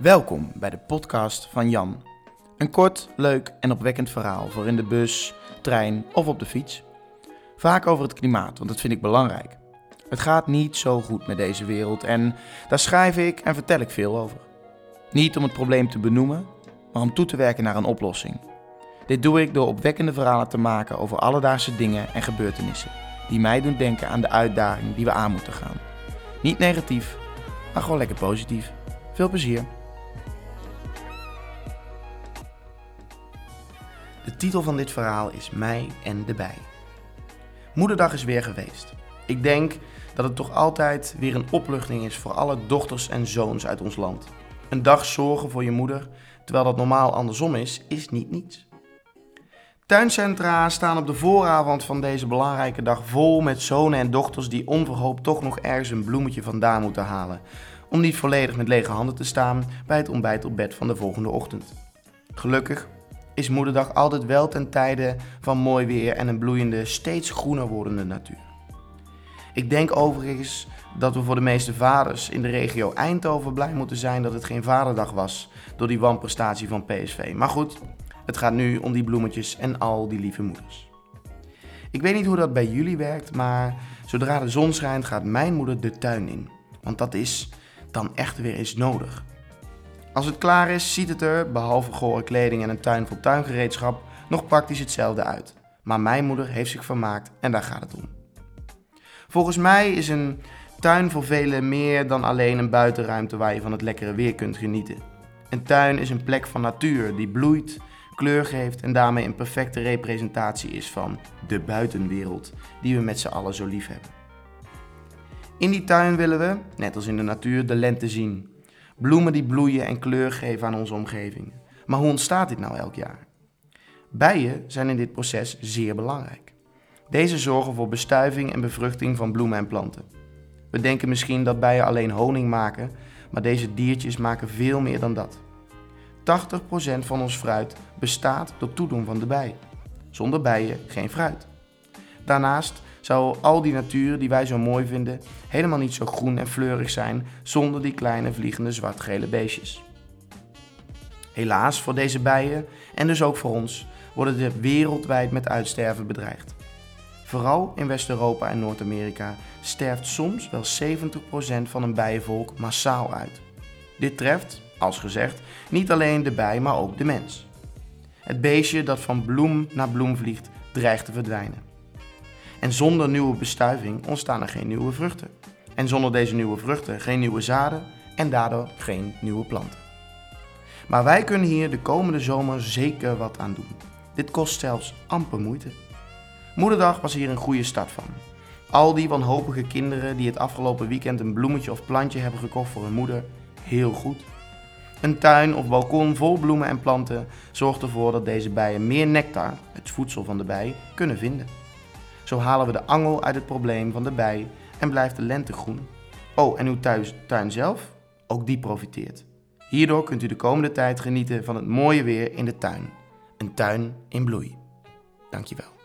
Welkom bij de podcast van Jan. Een kort, leuk en opwekkend verhaal voor in de bus, trein of op de fiets. Vaak over het klimaat, want dat vind ik belangrijk. Het gaat niet zo goed met deze wereld en daar schrijf ik en vertel ik veel over. Niet om het probleem te benoemen, maar om toe te werken naar een oplossing. Dit doe ik door opwekkende verhalen te maken over alledaagse dingen en gebeurtenissen die mij doen denken aan de uitdaging die we aan moeten gaan. Niet negatief, maar gewoon lekker positief. Veel plezier. De titel van dit verhaal is Mij en de Bij. Moederdag is weer geweest. Ik denk dat het toch altijd weer een opluchting is voor alle dochters en zoons uit ons land. Een dag zorgen voor je moeder, terwijl dat normaal andersom is, is niet niets. Tuincentra staan op de vooravond van deze belangrijke dag vol met zonen en dochters die onverhoopt toch nog ergens een bloemetje vandaan moeten halen. Om niet volledig met lege handen te staan bij het ontbijt op bed van de volgende ochtend. Gelukkig is Moederdag altijd wel ten tijde van mooi weer en een bloeiende, steeds groener wordende natuur. Ik denk overigens dat we voor de meeste vaders in de regio Eindhoven blij moeten zijn dat het geen Vaderdag was door die wanprestatie van PSV. Maar goed, het gaat nu om die bloemetjes en al die lieve moeders. Ik weet niet hoe dat bij jullie werkt, maar zodra de zon schijnt gaat mijn moeder de tuin in. Want dat is dan echt weer eens nodig. Als het klaar is, ziet het er, behalve gore kleding en een tuin vol tuingereedschap, nog praktisch hetzelfde uit. Maar mijn moeder heeft zich vermaakt en daar gaat het om. Volgens mij is een tuin voor velen meer dan alleen een buitenruimte waar je van het lekkere weer kunt genieten. Een tuin is een plek van natuur die bloeit, kleur geeft en daarmee een perfecte representatie is van de buitenwereld die we met z'n allen zo lief hebben. In die tuin willen we, net als in de natuur, de lente zien. Bloemen die bloeien en kleur geven aan onze omgeving. Maar hoe ontstaat dit nou elk jaar? Bijen zijn in dit proces zeer belangrijk. Deze zorgen voor bestuiving en bevruchting van bloemen en planten. We denken misschien dat bijen alleen honing maken, maar deze diertjes maken veel meer dan dat. 80% van ons fruit bestaat door toedoen van de bij. Zonder bijen geen fruit. Daarnaast zou al die natuur die wij zo mooi vinden helemaal niet zo groen en fleurig zijn zonder die kleine vliegende zwart-gele beestjes. Helaas voor deze bijen en dus ook voor ons worden ze wereldwijd met uitsterven bedreigd. Vooral in West-Europa en Noord-Amerika sterft soms wel 70% van een bijenvolk massaal uit. Dit treft, als gezegd, niet alleen de bij, maar ook de mens. Het beestje dat van bloem naar bloem vliegt, dreigt te verdwijnen. En zonder nieuwe bestuiving ontstaan er geen nieuwe vruchten. En zonder deze nieuwe vruchten geen nieuwe zaden en daardoor geen nieuwe planten. Maar wij kunnen hier de komende zomer zeker wat aan doen. Dit kost zelfs amper moeite. Moederdag was hier een goede start van. Al die wanhopige kinderen die het afgelopen weekend een bloemetje of plantje hebben gekocht voor hun moeder, heel goed. Een tuin of balkon vol bloemen en planten zorgt ervoor dat deze bijen meer nectar, het voedsel van de bij, kunnen vinden. Zo halen we de angel uit het probleem van de bij en blijft de lente groen. Oh, en uw thuis, tuin zelf? Ook die profiteert. Hierdoor kunt u de komende tijd genieten van het mooie weer in de tuin. Een tuin in bloei. Dankjewel.